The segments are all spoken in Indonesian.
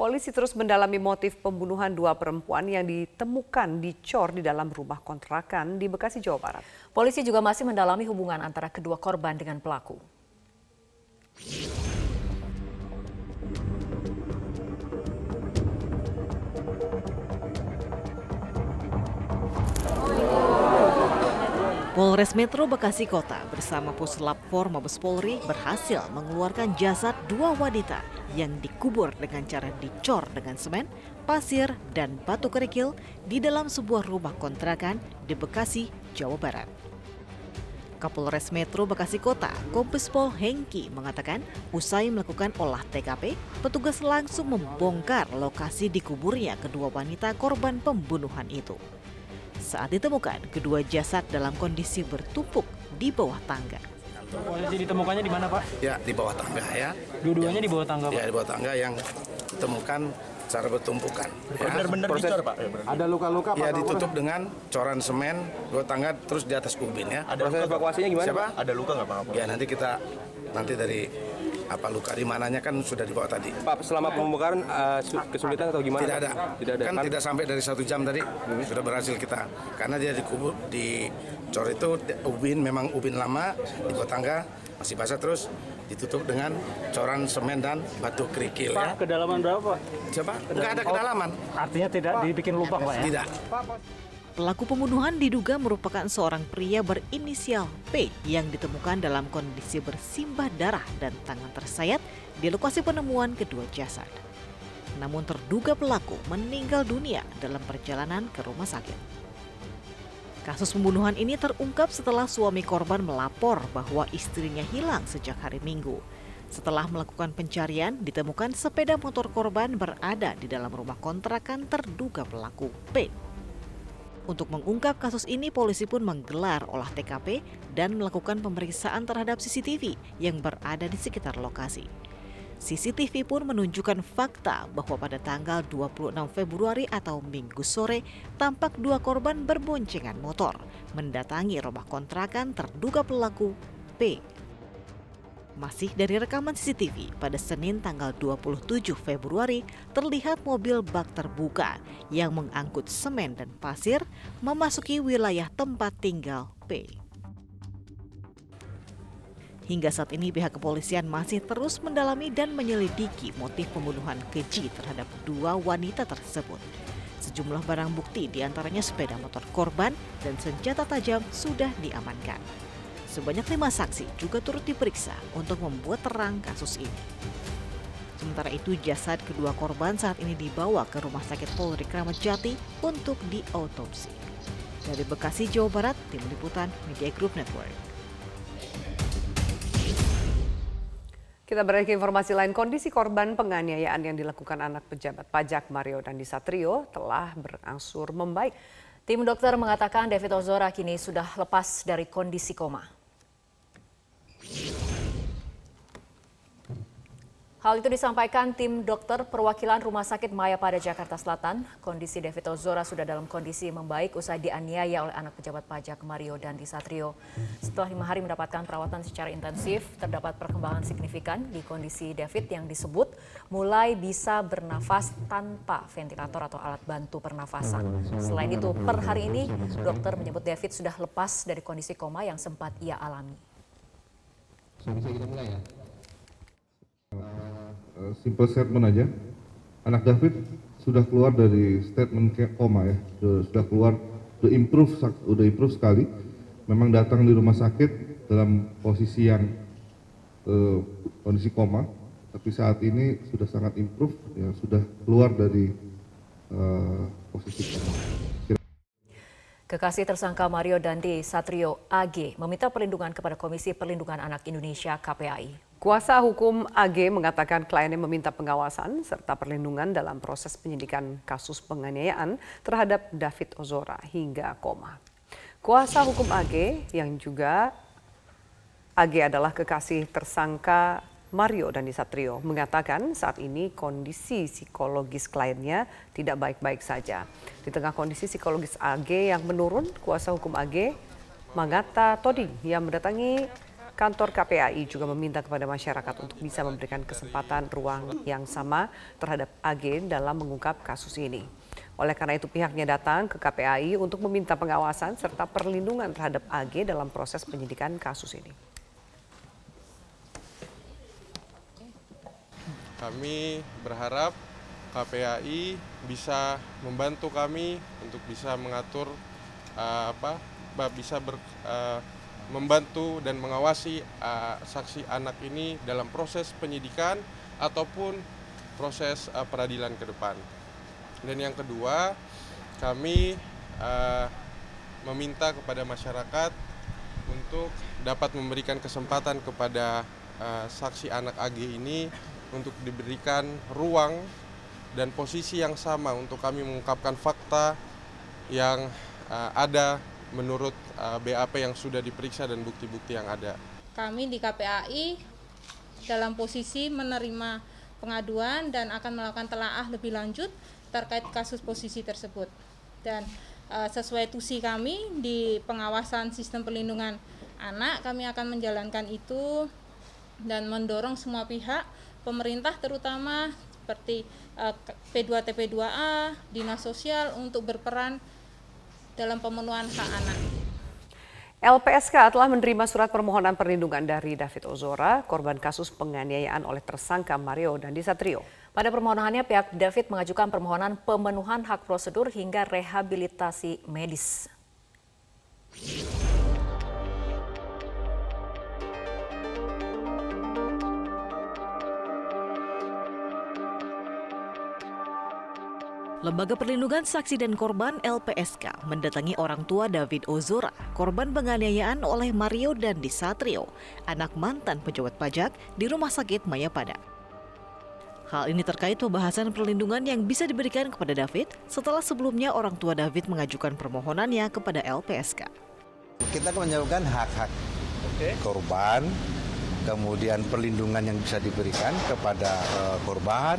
Polisi terus mendalami motif pembunuhan dua perempuan yang ditemukan dicor di dalam rumah kontrakan di Bekasi, Jawa Barat. Polisi juga masih mendalami hubungan antara kedua korban dengan pelaku. Polres Metro Bekasi Kota bersama Puslap 4 Mabes Polri berhasil mengeluarkan jasad dua wanita yang dikubur dengan cara dicor dengan semen, pasir, dan batu kerikil di dalam sebuah rumah kontrakan di Bekasi, Jawa Barat. Kapolres Metro Bekasi Kota, Kombes Pol Hengki mengatakan usai melakukan olah TKP, petugas langsung membongkar lokasi dikuburnya kedua wanita korban pembunuhan itu. Saat ditemukan, kedua jasad dalam kondisi bertumpuk di bawah tangga. Posisi ditemukannya di mana, Pak? Ya, di bawah tangga ya. Dua-duanya di bawah tangga, Pak? Ya, di bawah tangga yang ditemukan secara bertumpukan. Ya. Benar-benar dicor, Pak? Ada luka-luka Ya, ditutup dengan coran semen, dua tangga terus di atas ubin ya. Ada proses evakuasinya gimana? Siapa? Pak? Ada luka nggak Pak? Ya, nanti kita nanti dari apa luka di mananya kan sudah dibawa tadi. Pak, selama pembongkaran uh, su- kesulitan atau gimana? Tidak ada. Tidak ada. Kan tidak sampai dari satu jam tadi sudah berhasil kita. Karena dia dikubur di cor itu ubin memang ubin lama di bawah tangga masih basah terus ditutup dengan coran semen dan batu kerikil ya. Kedalaman berapa, Pak? Coba nggak ada kedalaman. Artinya tidak dibikin lubang, Pak ya? Tidak. Pelaku pembunuhan diduga merupakan seorang pria berinisial P yang ditemukan dalam kondisi bersimbah darah dan tangan tersayat di lokasi penemuan kedua jasad. Namun terduga pelaku meninggal dunia dalam perjalanan ke rumah sakit. Kasus pembunuhan ini terungkap setelah suami korban melapor bahwa istrinya hilang sejak hari Minggu. Setelah melakukan pencarian, ditemukan sepeda motor korban berada di dalam rumah kontrakan terduga pelaku P. Untuk mengungkap kasus ini, polisi pun menggelar olah TKP dan melakukan pemeriksaan terhadap CCTV yang berada di sekitar lokasi. CCTV pun menunjukkan fakta bahwa pada tanggal 26 Februari atau Minggu sore, tampak dua korban berboncengan motor mendatangi rumah kontrakan terduga pelaku P. Masih dari rekaman CCTV, pada Senin tanggal 27 Februari terlihat mobil bak terbuka yang mengangkut semen dan pasir memasuki wilayah tempat tinggal P. Hingga saat ini pihak kepolisian masih terus mendalami dan menyelidiki motif pembunuhan keji terhadap dua wanita tersebut. Sejumlah barang bukti di antaranya sepeda motor korban dan senjata tajam sudah diamankan. Sebanyak lima saksi juga turut diperiksa untuk membuat terang kasus ini. Sementara itu jasad kedua korban saat ini dibawa ke Rumah Sakit Polri Kramat Jati untuk diautopsi. Dari Bekasi, Jawa Barat, Tim Liputan Media Group Network. Kita beralih ke informasi lain, kondisi korban penganiayaan yang dilakukan anak pejabat pajak Mario Dandi Satrio telah berangsur membaik. Tim dokter mengatakan David Ozora kini sudah lepas dari kondisi koma. Hal itu disampaikan tim dokter perwakilan Rumah Sakit Maya pada Jakarta Selatan. Kondisi David Ozora sudah dalam kondisi membaik usai dianiaya oleh anak pejabat pajak Mario Dandi Satrio. Setelah lima hari mendapatkan perawatan secara intensif, terdapat perkembangan signifikan di kondisi David yang disebut mulai bisa bernafas tanpa ventilator atau alat bantu pernafasan. Selain itu, per hari ini dokter menyebut David sudah lepas dari kondisi koma yang sempat ia alami. So, bisa kita mulai ya? Uh, simple statement aja. Anak David sudah keluar dari statement koma ya, sudah, keluar, sudah improve, sudah improve sekali. Memang datang di rumah sakit dalam posisi yang uh, kondisi koma, tapi saat ini sudah sangat improve, ya sudah keluar dari uh, posisi koma. Kekasih tersangka Mario Dandi Satrio AG meminta perlindungan kepada Komisi Perlindungan Anak Indonesia KPAI. Kuasa hukum AG mengatakan kliennya meminta pengawasan serta perlindungan dalam proses penyidikan kasus penganiayaan terhadap David Ozora hingga koma. Kuasa hukum AG yang juga AG adalah kekasih tersangka Mario Dandi Satrio mengatakan saat ini kondisi psikologis kliennya tidak baik-baik saja. Di tengah kondisi psikologis AG yang menurun, kuasa hukum AG Magata Toding yang mendatangi kantor KPAI juga meminta kepada masyarakat untuk bisa memberikan kesempatan ruang yang sama terhadap AG dalam mengungkap kasus ini. Oleh karena itu pihaknya datang ke KPAI untuk meminta pengawasan serta perlindungan terhadap AG dalam proses penyidikan kasus ini. Kami berharap KPAI bisa membantu kami untuk bisa mengatur uh, apa bisa ber, uh, membantu dan mengawasi uh, saksi anak ini dalam proses penyidikan ataupun proses uh, peradilan ke depan. Dan yang kedua, kami uh, meminta kepada masyarakat untuk dapat memberikan kesempatan kepada uh, saksi anak AG ini untuk diberikan ruang dan posisi yang sama untuk kami mengungkapkan fakta yang uh, ada menurut uh, BAP yang sudah diperiksa dan bukti-bukti yang ada. Kami di KPAI dalam posisi menerima pengaduan dan akan melakukan telaah lebih lanjut terkait kasus posisi tersebut. Dan uh, sesuai tusi kami di pengawasan sistem perlindungan anak, kami akan menjalankan itu dan mendorong semua pihak, pemerintah terutama seperti uh, P2TP2A, Dinas Sosial untuk berperan dalam pemenuhan hak anak. LPSK telah menerima surat permohonan perlindungan dari David Ozora, korban kasus penganiayaan oleh tersangka Mario dan Disatrio. Pada permohonannya, pihak David mengajukan permohonan pemenuhan hak prosedur hingga rehabilitasi medis. Lembaga Perlindungan Saksi dan Korban LPSK mendatangi orang tua David Ozora, korban penganiayaan oleh Mario dan Disatrio, anak mantan pejabat pajak di Rumah Sakit Mayapada. Hal ini terkait pembahasan perlindungan yang bisa diberikan kepada David setelah sebelumnya orang tua David mengajukan permohonannya kepada LPSK. Kita menjawabkan hak-hak korban, kemudian perlindungan yang bisa diberikan kepada uh, korban,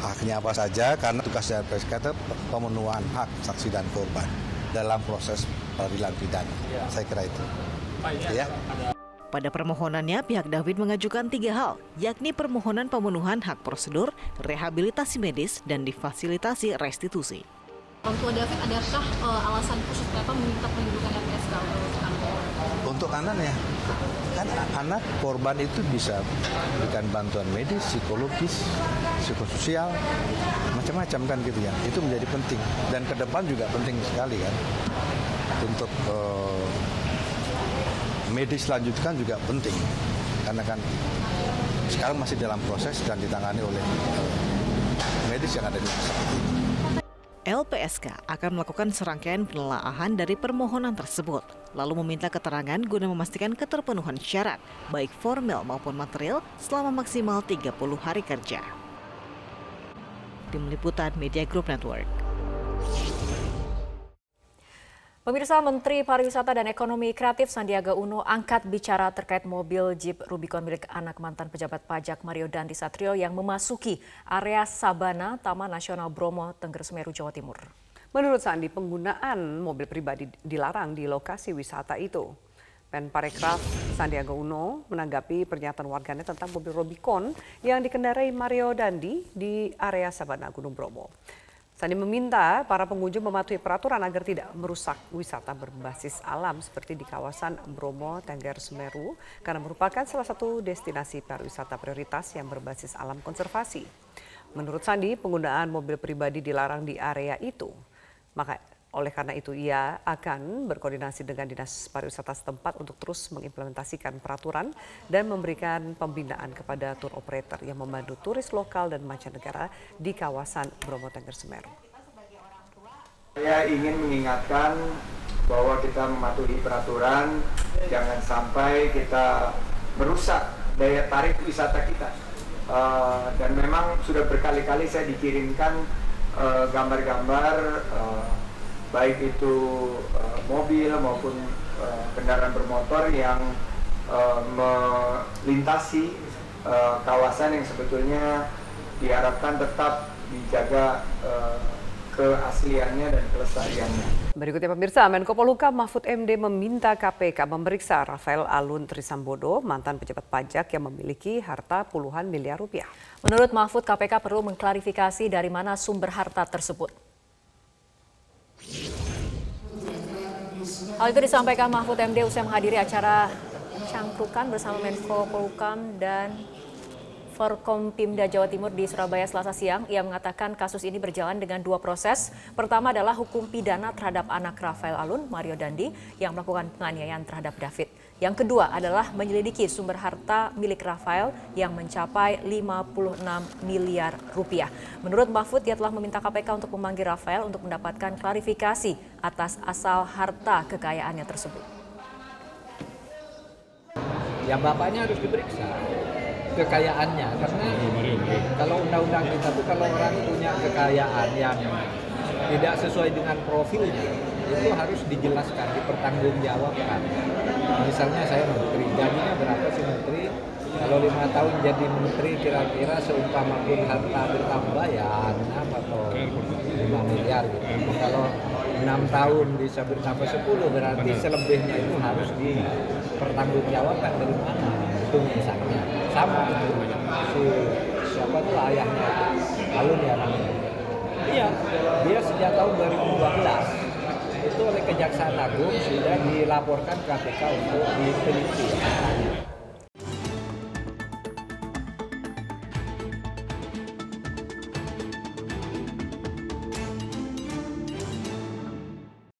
haknya apa saja karena tugas dari LPSK itu pemenuhan hak saksi dan korban dalam proses peradilan pidana. Ya. Saya kira itu. Ya. Pada permohonannya, pihak David mengajukan tiga hal, yakni permohonan pemenuhan hak prosedur, rehabilitasi medis, dan difasilitasi restitusi. Orang tua David, adakah uh, alasan khusus kenapa meminta perlindungan LPSK untuk anak? Untuk anaknya, kan anak korban itu bisa berikan bantuan medis, psikologis, psikososial, macam-macam kan gitu ya. Itu menjadi penting. Dan ke depan juga penting sekali kan. Untuk uh, medis lanjutkan juga penting. Karena kan sekarang masih dalam proses dan ditangani oleh uh, medis yang ada di rumah LPSK akan melakukan serangkaian penelaahan dari permohonan tersebut, lalu meminta keterangan guna memastikan keterpenuhan syarat, baik formal maupun material, selama maksimal 30 hari kerja. Tim Liputan Media Group Network. Pemirsa Menteri Pariwisata dan Ekonomi Kreatif Sandiaga Uno angkat bicara terkait mobil Jeep Rubicon milik anak mantan pejabat pajak Mario Dandi Satrio yang memasuki area Sabana Taman Nasional Bromo, Tengger Semeru, Jawa Timur. Menurut Sandi, penggunaan mobil pribadi dilarang di lokasi wisata itu. Parekraf Sandiaga Uno menanggapi pernyataan warganet tentang mobil Rubicon yang dikendarai Mario Dandi di area Sabana Gunung Bromo. Sandi meminta para pengunjung mematuhi peraturan agar tidak merusak wisata berbasis alam seperti di kawasan Bromo, Tengger, Semeru karena merupakan salah satu destinasi pariwisata prioritas yang berbasis alam konservasi. Menurut Sandi, penggunaan mobil pribadi dilarang di area itu. Maka oleh karena itu ia akan berkoordinasi dengan Dinas Pariwisata setempat untuk terus mengimplementasikan peraturan dan memberikan pembinaan kepada tour operator yang membantu turis lokal dan mancanegara di kawasan Bromo Tengger Semeru. Saya ingin mengingatkan bahwa kita mematuhi peraturan, jangan sampai kita merusak daya tarik wisata kita. Uh, dan memang sudah berkali-kali saya dikirimkan eh, gambar-gambar uh, uh, baik itu uh, mobil maupun uh, kendaraan bermotor yang uh, melintasi uh, kawasan yang sebetulnya diharapkan tetap dijaga uh, keasliannya dan kelestariannya. Berikutnya pemirsa, Menko Polhukam Mahfud MD meminta KPK memeriksa Rafael Alun Trisambodo, mantan pejabat pajak yang memiliki harta puluhan miliar rupiah. Menurut Mahfud, KPK perlu mengklarifikasi dari mana sumber harta tersebut. Hal itu disampaikan Mahfud MD usai menghadiri acara cangkrukan bersama Menko Polhukam dan Forkompimda Jawa Timur di Surabaya Selasa siang. Ia mengatakan kasus ini berjalan dengan dua proses. Pertama adalah hukum pidana terhadap anak Rafael Alun, Mario Dandi, yang melakukan penganiayaan terhadap David. Yang kedua adalah menyelidiki sumber harta milik Rafael yang mencapai 56 miliar rupiah. Menurut Mahfud, ia telah meminta KPK untuk memanggil Rafael untuk mendapatkan klarifikasi atas asal harta kekayaannya tersebut. Ya bapaknya harus diperiksa kekayaannya karena kalau undang-undang kita tuh kalau orang punya kekayaan yang tidak sesuai dengan profilnya itu harus dijelaskan dipertanggungjawabkan. Misalnya saya menteri gajinya berapa sih menteri? Kalau lima tahun jadi menteri kira-kira seumpama pun harta bertambah ya 6 atau 5 miliar gitu. Kalau enam tahun bisa bertambah 10 berarti selebihnya itu harus dipertanggungjawabkan dari mana? Itu misalnya. Sama si siapa tuh ayahnya Alun ya namanya. Iya dia sejak tahun 2012 itu oleh Kejaksaan Agung sudah dilaporkan KPK untuk diteliti